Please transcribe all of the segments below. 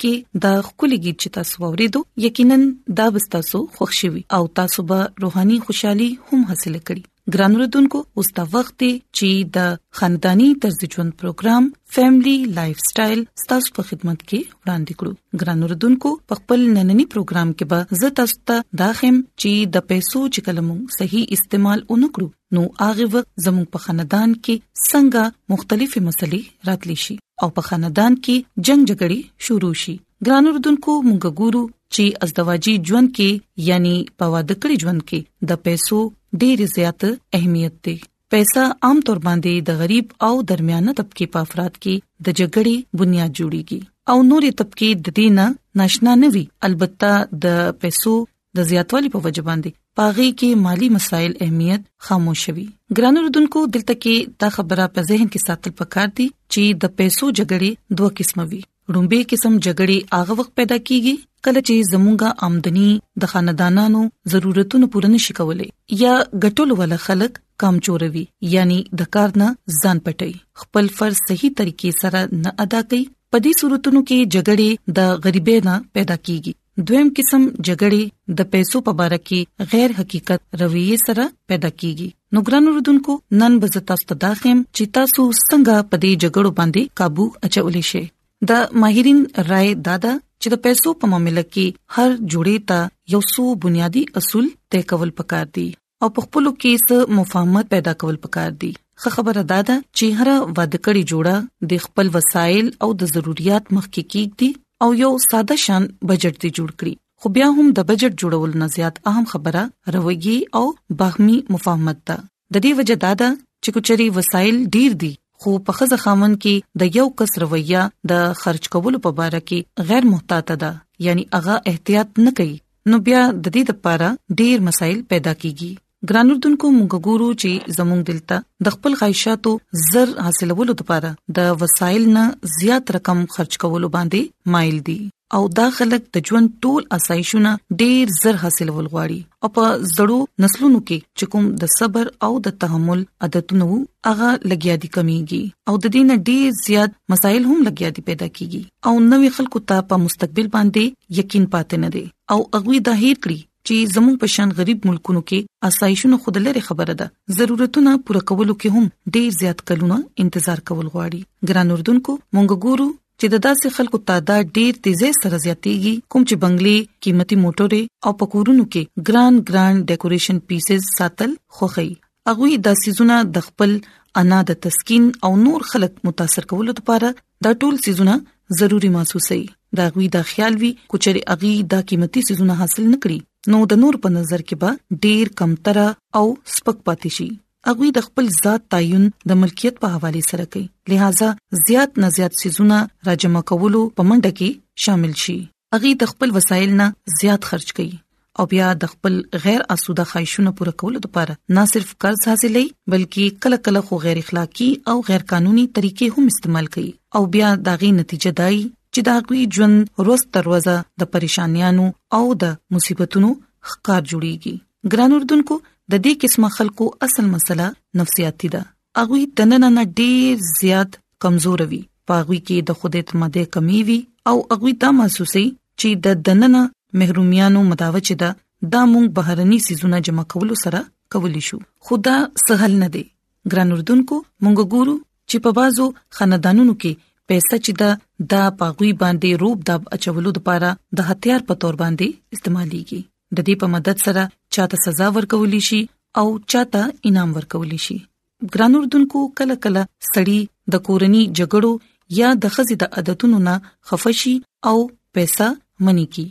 کې دا خولي گیت چې تاسو ورېدو یقینا دا به تاسو خوښ شي او تاسو به روحاني خوشحالي هم حاصل کړئ ګران رودونکو اوس دا وخت دی چې د خاندانی طرز ژوند پروګرام فیملی لایف سټایل ستاسو په خدمت کې وړاندې کړو ګران رودونکو په خپل نننی پروګرام کې به زه تاسو ته دا خم چې د پیسو چکلمو صحیح استعمال اونکړو نو هغه وخت زموږ په خاندان کې څنګه مختلفې مسلې راتلی شي او په خاندان کې جنگ جګړې شروع شي ګران اردوونکو موږ ګورو چې ازدواجی ژوند کې یعنی په واده کړی ژوند کې د پیسو ډېر زیات اهمیت دی پیسې عام تور باندې د غریب او درمیانه طبقه په افراد کې د جګړې بنیاد جوړیږي او نورې طبقه د دینه ناشنا نه وي البته د پیسو د زیاتوالي په وجه باندې پاغي کې مالی مسایل اهمیت خاموش وي ګران اردوونکو دلته کې دا خبره په ذهن کې ساتل پکار دي چې د پیسو جګړې دوه قسمه وي رومبه قسم جګړې هغه وخت پیدا کیږي کله چې زموږه آمدنی د خاندانانو ضرورتونو پوره نشي کولای یا ګټول ول خلک کم چوروي یعنی د کار نه ځان پټي خپل فرض صحیح طریقې سره نه ادا کوي په دې صورتونو کې جګړې د غریبۍ نه پیدا کیږي دویم قسم جګړې د پیسو په اړه کې غیر حقیقت رویه سره پیدا کیږي نو ګران رودونکو نن به تاسو ته دا خیم چې تاسو څنګه په دې جګړو باندې काबू اچولې شئ د ماهرین رائے دادا چې د پیسو په معاملې کې هر جوړې ته یو څو بنیادی اصول طے کول پکار دي او په خپل کې څه مفاهمت پیدا کول پکار دي خه خبره ده ده چې هر واده کړي جوړه د خپل وسایل او د ضرورت مخکې کیږي او یو ساده شان بجټ دی جوړ کړي خو بیا هم د بجټ جوړول نه زیات اهم خبره رویي او باهمي مفاهمت ده د دې وجه دا ده چې کوچري وسایل ډیر دي خو په خزه خامن کې د یو کس رویه د خرج کولو په اړه کې غیر محتاط ده یعنی هغه احتیاط نه کوي نو بیا د دې لپاره ډیر مسایل پیدا کیږي ګران اردوونکو موږ ګورو چې زموږ دلته د خپل خواهشاتو زر حاصلولو لپاره د وسایل نه زیات رقم خرج کولو باندې مایل دي او دا خلک د ژوند ټول اسایشونه ډیر زر حاصلول غواړي او په زړو نسلونو کې چې کوم د صبر او د تحمل عادتونه هغه لګیا دي کمیږي او د دې نه ډیر زیات مسایل هم لګیا دي پیدا کیږي او نوې خلکو ته په مستقبل باندې یقین پاتې نه دی او هغه دا هیر کړی چې زموږ په شان غریب ملکونو کې آسایشونه خود لري خبره ده ضرورتونه پوره کولو کې هم ډیر زیات کلونه انتظار کول غواړي ګران اردوونکو مونږ ګورو چې د داسې خلکو تعداد ډیر تیزه سره زیاتیږي کوم چې بنگلي قیمتي موټرې او پکورونو کې ګران ګران ډیکوریشن پیسز ساتل خوخي اغوی د سيزونه د خپل انا د تسکین او نور خلک متاثر کولو لپاره دا ټول سيزونه ضروری محسوسي دا غوي دا خیال وی کوچري اغي دا قیمتي سيزونه حاصل نکړي نو د نور په نظر کې به ډیر کمتره او سپک پاتې شي اغوی د خپل ذات تعین د ملکیت په حواله سره کوي لہذا زیات نه زیات سيزونه راجمع کولو په منډه کې شامل شي اغي د خپل وسایل نه زیات خرج کوي او بیا د خپل غیر اسوده خواهشونو پوره کولو لپاره نه صرف قرض حاصلې بلکې کله کله خو غیر اخلاقی او غیر قانوني طریقې هم استعمال کوي او بیا داغي نتیجه دای چې دا غوي ژوند روز تر روزه د پریشانیانو او د مصیبتونو ښکار جوړیږي ګران اردوونکو د دې قسمه خلکو اصل مسله نفسیاتي ده هغه تننه نه ډیر زیات کمزور وي پاغوي کې د خود اعتماد کمی وي او هغه دا محسوسي چې د دننه محرومیانو مداوچ ده دا مونږ بهرني سيزونه جمع کولو سره کولی شو خدا سهل نه دی ګران اردوونکو مونږ ګورو چې په بازو خاندانونو کې پیسې چې دا د پاغوي باندې روپ د اچولو لپاره د هتیار په تور باندې استعماليږي د دې په مدد سره چاته سزا ورکول شي او چاته انعام ورکول شي ګران اردوونکو کله کله سړی د کورنی جګړو یا د خزې د عادتونو نه خفشي او پیسې منی کی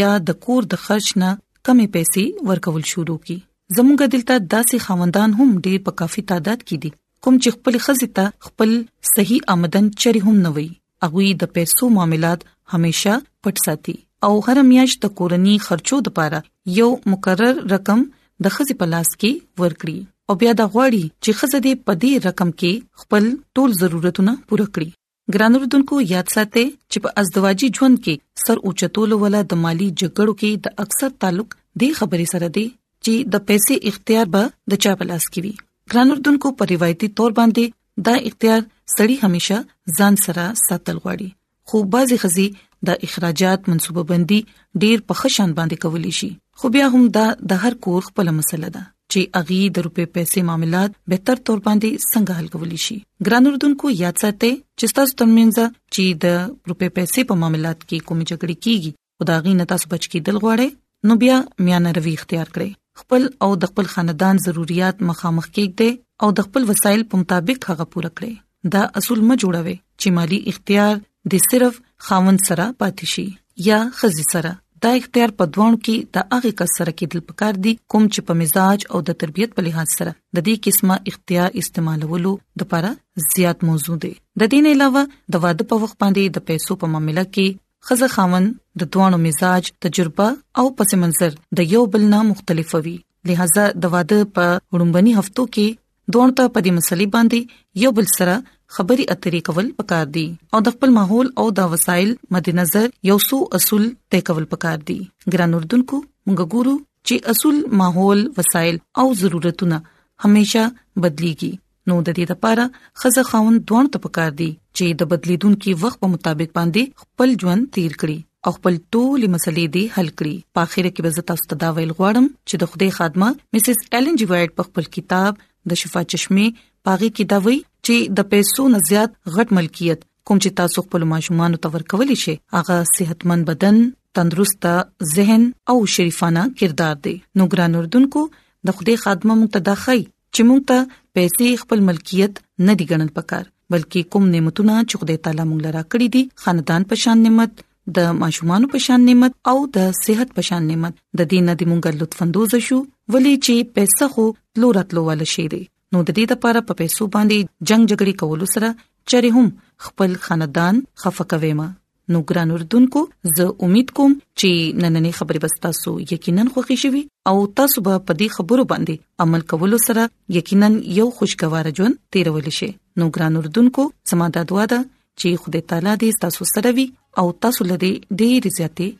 یا د کور د خرج نه کمې پیسې ورکول شروع کی زموږ دلته داسې خاوندان هم ډېر په کافي تعداد کې دي کوم چې خپل خزې ته خپل صحیح آمدن چره هم نه وي هغوی د پیسو معاملات همیشه پټ ساتي او هر میاشت د کورنی خرچو لپاره یو مقرر رقم د خزې په لاس کې ورکړي او بیا د غواړي چې خزه دې په دې رقم کې خپل ټول ضرورتونه پوره کړي ګران اردوونکو یاد ساتئ چې په ازدواجی ژوند کې سر اوچتولو ولا د مالی جګړو کې د اکثر تعلق دې خبرې سره دی چې د پیسې اختیار به د چا په لاس کې وي ګران اردوونکو په روایتي تور باندې دا اختیار سړی همیشه ځان سره ساتل غواړي خو بعضی خزي د اخراجات منصوبه بندي ډیر په خشن باندې کولی شي خو بیا هم دا د هر کور خپل مسله ده چې اغي د روپې پیسې معاملات به تر تور باندې څنګه حل کولی شي ګران اردوونکو یاد ساتئ چې تاسو ترمنځ چې د روپې پیسې په معاملات کې کوم جګړه کیږي او دا غي نه تاسو بچ کیدل غواړئ نو بیا میان روي اختیار کړئ خپل او د خپل خاندان ضرورت مخامخ کېږئ او د خپل وسایل په مطابق هغه پوره کړئ دا اصول ما جوړوي چې مالی اختیار د صرف خاون سره پاتې شي یا خزي سره دا اختیار په دوانو کې د هغه کس سره کېدل پکار دي کوم چې په مزاج او د تربيت په لحاظ سره د دې قسمه اختیار استعمالولو لپاره زیات موضوع دي د دې نه علاوه د واده په وخت باندې د پیسو په معاملې کې خزه خاون د دوانو مزاج تجربه او پس منظر د یو بل نه مختلف وي لہذا د واده په وړومبني هفتو کې دوه ته په دې مسلې باندې یو بل سره خبري اترې کول پکار دي او د خپل ماحول او د وسایل مد نظر یو څو اصول طے کول پکار دي ګران اردوونکو موږ ګورو چې اصول ماحول وسایل او ضرورتونه هميشه بدليږي نو د دې لپاره خزه خاون دوه ته پکار دي چې د بدلیدونکو وخت په مطابق باندې خپل ژوند تیر کړي او خپل ټول مسلې دې حل کړي په اخر کې به زه تاسو ته دا ویل غواړم چې د خوده خادمه مسز ایلن جی وایټ په خپل کتاب د شفا چشمه پاغي کې دا وایي چې د پیسو نه زیات غټ ملکیت کوم چې تاسو خپل ماشومان ته ورکولی شي هغه صحتمن بدن تندرست ذهن او شریفانه کردار دی نو ګران اردوونکو د خوده خادمه متداخی چې مونږ ته پیسې خپل ملکیت نه دی ګڼل پکار بلکې کوم نعمتونه چې خدای تعالی مونږ لرا کړی دي خاندان په شان نعمت د ماشومان په شان نعمت او د صحت په شان نعمت د دې نه د مونږ لطفندوز شو ولې چې پیسې خو تلو راتلو ول شي دي نو د دې لپاره په پیسو باندې جنگ جګړې کول سره چره هم خپل خاندان خفقوي ما نو ګران اردوونکو زه امید کوم چې نننې خبرې به تاسو یقینا خوښی شي او تاسو به په دې خبرو باندې عمل کولو سره یقینا یو خوشگوار ژوند تیرول شي نو ګران اردوونکو سماده دعا ده چې خدای تعالی دې تاسو سره وي او تاسو لري ډېر زیاتې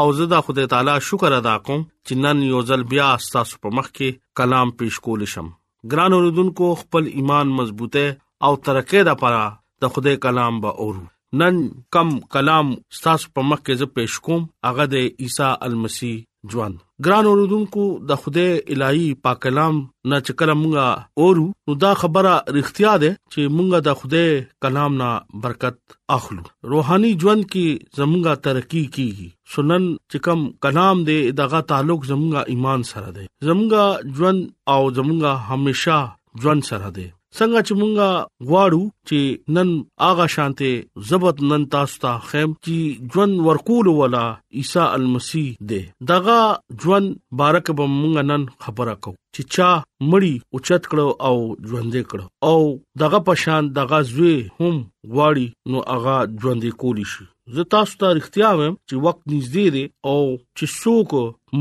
او زه د خدای تعالی شکر ادا کوم چې نن یو ځل بیا تاسو په مخ کې کلام پیش کول شم ګران اوردونکو خپل ایمان مضبوطه او ترقه د پاره د خدای کلام به اورو نن کم کلام تاسو په مخ کې زه پیش کوم هغه د عیسی المسی ژوند ګران اوردونکو د خدای الهي پاک کلام نه چې کلام مونږه اورو نو دا خبره اړتیا ده چې مونږه د خدای کلام نه برکت اخلو روحاني ژوند کې زمونږه ترقی کیږي سنن چې کوم کلام دی دغه تعلق زمونږه ایمان سره دی زمونږه ژوند او زمونږه همیشا ژوند سره دی څنګه چې مونږه غواړو چې نن آغا شانته زبط نن تاسو ته خیم چې ژوند ورکول ولا عیسی المسی دی دغه ژوند بارک به مونږ نن خبره کوو چې چا مړی اوچت کړو او ژوندې کړو او دغه پشان دغه زوی هم غواړي نو هغه ژوندې کولی شي زه تاسو ته اړتیا وم چې وخت نږدې دی او چې څوک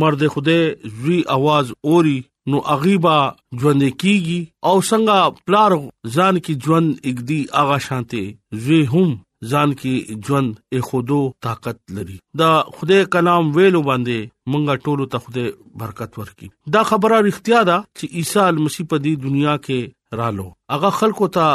مرد خوده زوی आवाज اوري نو اغيبا ژوند کیږي او څنګه پلار ځان کی ژوند اګدي اغا شانته زوی هم ځان کې ژوند اخودو طاقت لري دا خدای کلام ویلو باندې مونږه ټولو ته خدای برکت ورکړي دا خبره اړتیا ده چې عیسی المسیح په دې دنیا کې رالو هغه خلکو ته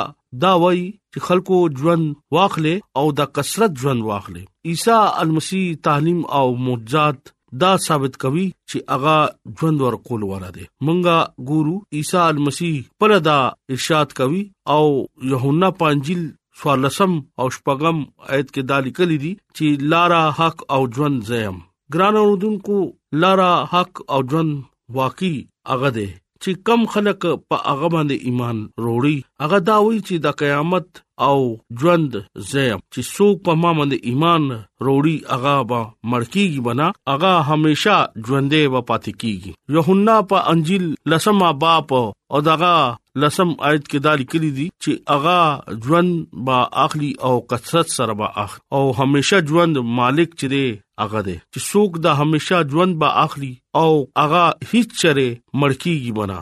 دا وای چې خلکو ژوند واخلې او دا کثرت ژوند واخلې عیسی المسیح تعلیم او معجزات دا ثابت کوي چې هغه ژوند ورکول ولا دي مونږه ګورو عیسی المسیح پر دا ارشاد کوي او یوحنا پنځل سوالسم او شپږم آیت کې دا لیکل دي چې لارا حق او ژوند زم ګران اوردونکو لارا حق او ژوند واقعي هغه دی چې کم خلک په هغه باندې ایمان وروړي هغه دا وایي چې د قیامت او ژوند زم چې څوک په ما باندې ایمان وروړي هغه به مړکیږي بنا هغه همیشا ژوندې و پاتې کیږي یوحنا په انجیل لسما باپ او دغه لسم آیت کې دا لیکل دي چې اغا ژوند با اخلي او کثرت سره با اخ او همیشه ژوند مالک چره اغا دې چې څوک دا همیشه ژوند با اخلي او اغا هیڅ چره مړکیږي بنا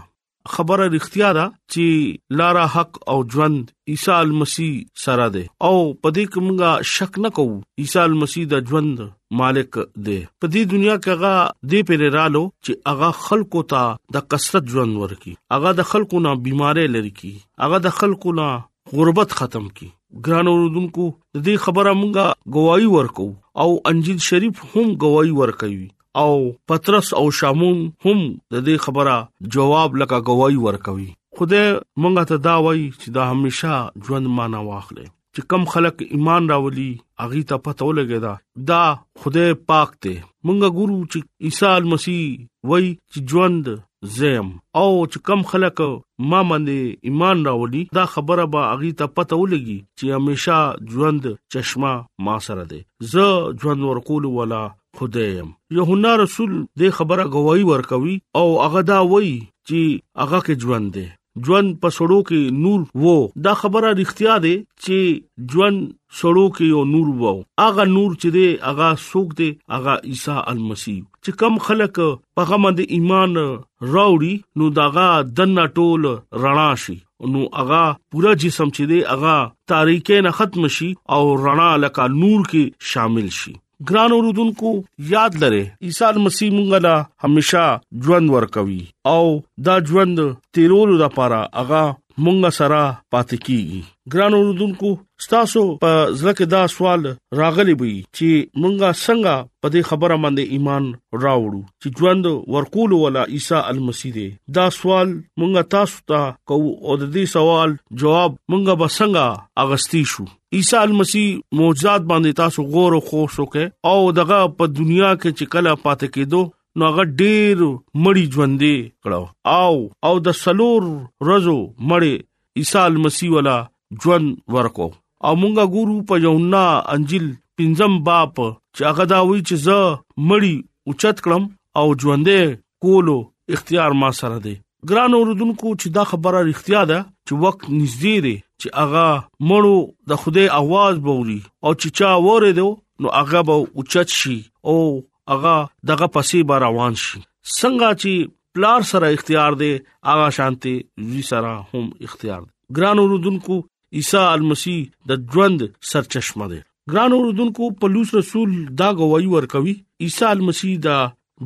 خبره رښتیا ده چې لارا حق او ژوند عیسی المسیح سره دی او په دې کې موږ شک نه کوو عیسی المسیح د ژوند مالک دی په دې دنیا کې هغه دې پر رالو چې هغه خلکو ته د کثرت ژوند ورکي هغه د خلکو نه بيمارې لري کی هغه د خلکو نه غربت ختم کی ګران اوردونکو د دې خبره مونږه گواہی ورکو او انجیل شریف هم گواہی ورکوي او پترس او شامون هم د دې خبره جواب لکه گواہی ورکوي خدای مونږ ته دا وایي چې دا همیشه ژوند معنا واخلې چې کم خلک ایمان راولي اغي ته پته ولګي دا دا خدای پاک ته مونږ ګورو چې عیسی مسیح وایي چې ژوند زم او چې کم خلک ما باندې ایمان راولي دا خبره به اغي ته پته ولګي چې همیشه ژوند چشمه ما سره ده زه ژوند ورکول ولا خدایم یوحنا رسول دې خبره گواہی ورکوي او هغه دا وایي چې هغه کې ژوند دی ژوند په سړو کې نور وو دا خبره رښتیا ده چې ژوند سړو کې یو نور وو هغه نور چې دی هغه سوق دی هغه عیسی المسیح چې کم خلک په هغه باندې ایمان راوړي نو داغه دنا ټول رڼا شي نو هغه پورا جسم چې دی هغه تاریکې نه ختم شي او رڼا لکه نور کې شامل شي ګران اوردونکو یاد لره عیسی مسیح مونږ لا همیشا ژوند ورکوي او دا ژوند تیرولو لپاره هغه مونږ سره پاتې کیږي ګران اوردونکو تاسو په ځکه دا سوال راغلی وي چې مونږه څنګه په دې خبره باندې ایمان راوړو چې ژوند ورکول ولا عیسی المسیح دی دا سوال مونږه تاسو ته کوو او د دې سوال جواب مونږه به څنګه اغستی شو عیسی مسیح معجزات باندې تاسو غور او خوش وکه او دغه په دنیا کې چې کله پاتې کېدو نو هغه ډېر مړی ژوندې کړو او او د سلور رزو مړی عیسی مسیح ولا ژوند ورکو او مونږه ګورو په یونا انجیل پنځم باب چې هغه دا وی چې زه مړی اوچت کړم او ژوندې کولو اختیار ما سره دی ګران اوردونکو چې دا خبره اړتیا ده چې وخت نږدې دی چې هغه مړو د خوده आवाज بوري او چې چا وره دو نو هغه به اوچت شي او هغه دغه پسې به روان شي څنګه چې پلار سره اختیار دی هغه شانته وی سره هم اختیار دی ګران اوردونکو عیسی المسی د ژوند سرچشمه دی ګران اوردونکو پولس رسول دا گواہی ورکوي عیسی المسی دا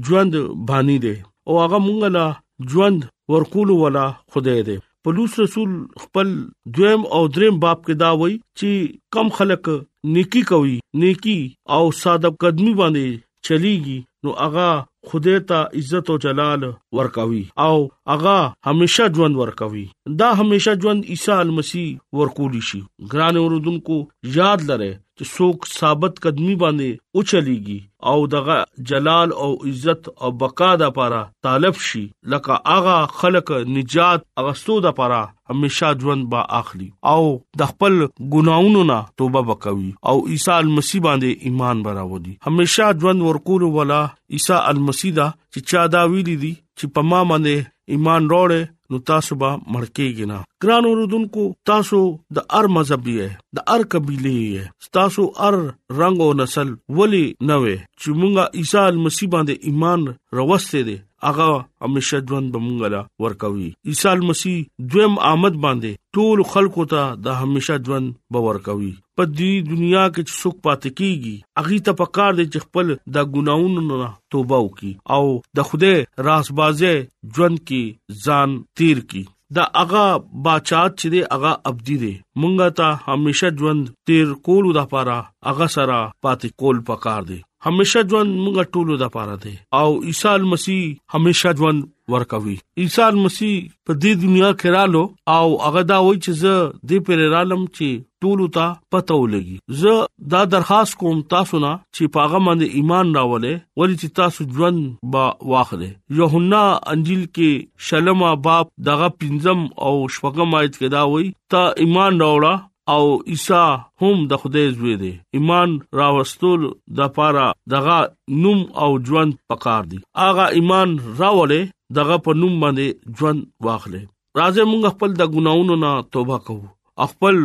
ژوند بانی دی او هغه مونږ له ژوند ورکول ولا خدای دی پولس رسول خپل دویم او دریم باب کې دا وایي چې کم خلک نیکی کوي نیکی او ساده قدمی باندې چلیږي نو هغه خدای ته عزت او جلال ورکوي او هغه همیشه ژوند ورکوي دا همیشه ژوند عیسی مسیح ورکول شي ګران اوردونکو یاد لره چې څوک ثابت قدمی باندې او چلیږي او دغه جلال او عزت او بقا د پاره طالب شي لکه هغه خلک نجات اغستو د پاره همیشه ژوند با اخلي او د خپل ګناونو نه توبه وکوي او عیسی مسیح باندې ایمان براوړي همیشه ژوند ورکول ولا عیسی مسیح دا چې چا دا ویلي دي چې په ما باندې ایمان راوړې نو تاسو به مړ کېږئ نه ګران اوردونکو تاسو د ار مذهب یې د ار قبيله یې تاسو ار رنگ او نسل ولی نه وې چې مونږه عیسی مسیح باندې ایمان راوستې دي هغه همیشه ژوند به مونږ لا ورکوي عیسی مسیح دویم آمد باندې ټول خلکو ته د همیشه ژوند باور کوي په دې دنیا کې چې څوک پاتې کیږي اغه ته پکار دی چې خپل د ګناونو نه توبه وکي او د خوده راسبازه ژوند کې ځان تیر کی دا اغا بچات چې دی اغا ابدی دی مونږه ته همیشه ژوند تیر کولو د پاره اغا سره پاتې کول پکار دی همیشه ژوند مونږه ټولو د پاره دی او عیسی مسیح همیشه ژوند ورکوي عیسی مسیح په دې دنیا کې رالو او هغه دا وایي چې زه دې پر رالم چې ټول ته پته ولګي زه دا درخواست کوم تاسو نه چې پاغه باندې ایمان راولې ولې چې تاسو ژوند با واخلې یوحنا انجیل کې شلمه باب دغه پنځم او شپږم آیت کې دا وایي ته ایمان راوړه او عیسی هم د خدای زوی دی ایمان راوستل د پاره دغه نوم او ژوند پکار دی اغه ایمان راولې دغه په نوم باندې ژوند واخلې راځه موږ خپل د ګناونو نه توبه کوو خپل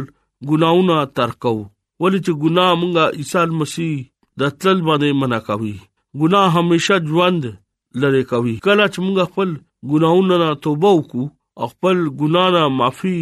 ګناونه ترک کوو ولې چې ګناه موږ عیسی مسیح د تل باندې منع کوي ګناه همیشه ژوند لری کوي کله چې موږ خپل ګناونه نه توبه وکړو او خپل ګنا نه معافي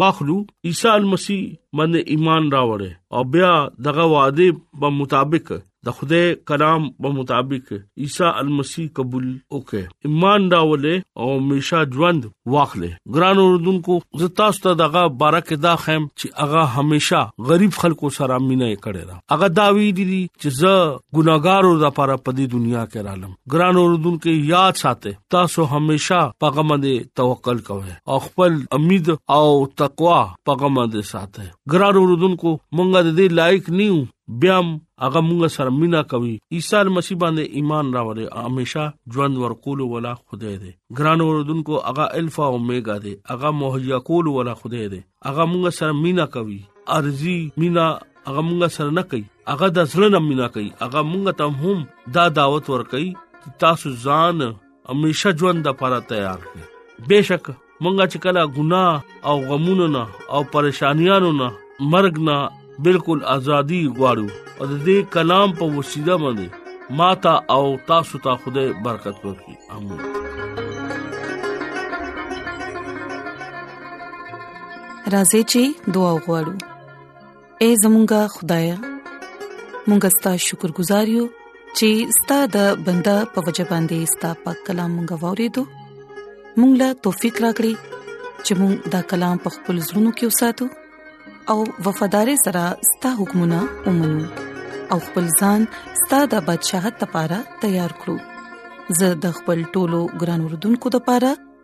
واخلو عیسی مسیح باندې ایمان راوړې او بیا دغه وعده په مطابق د خدای کلام په مطابق عیسی المسیح قبول وکړي ایمان راولې او میشا ژوند واخلې ګران اوردونکو زه تاسو ته دغه بارکه دا خیم چې هغه همیشا غریب خلکو سره مینه کړې هغه دا وی دي چې زه ګناګارو د لپاره په دې دنیا کې رالم ګران اوردون کې یاد ساته تاسو همیشا پغه باندې توکل کوئ او خپل امید او تقوا پغه باندې ساته ګران اوردون کو مونږ د دې لایق نیو بیا هغه مونږ سره مینا کوي عیسی مسیح باندې ایمان راوړي همیشه ژوند ورکول ولا خدای دی ګران اوردونکو هغه الفا او اومېګا دی هغه مهیا کول ولا خدای دی هغه مونږ سره مینا کوي ارزي مینا هغه مونږ سره نه کوي هغه د زړه نه مینا کوي هغه مونږ ته هم دا دعوت ور کوي چې تاسو ځان همیشه ژوند لپاره تیار کړئ بهشک مونږ چې کله ګناه او غمونو نه او پریشانیانو نه مرګ نه بالکل ازادي غواړو او د دې کلام په وسیله باندې ماتا او تاسو ته خدای برکت ورکړي امين راځي چې دعا وغوړو اے زمونږ خدای مونږ ستاسو شکر گزار یو چې ستاسو د بندا په وجه باندې ستاسو په کلام مونږ ووریدو مونږ لا توفیق راکړي چې مونږ دا کلام په خپل زړونو کې وساتو او وفادار سره ستاسو حکمونه ومنو او خپل ځان ستاسو د بدشاهت لپاره تیار کړو زه د خپل ټولو ګران وروډونکو لپاره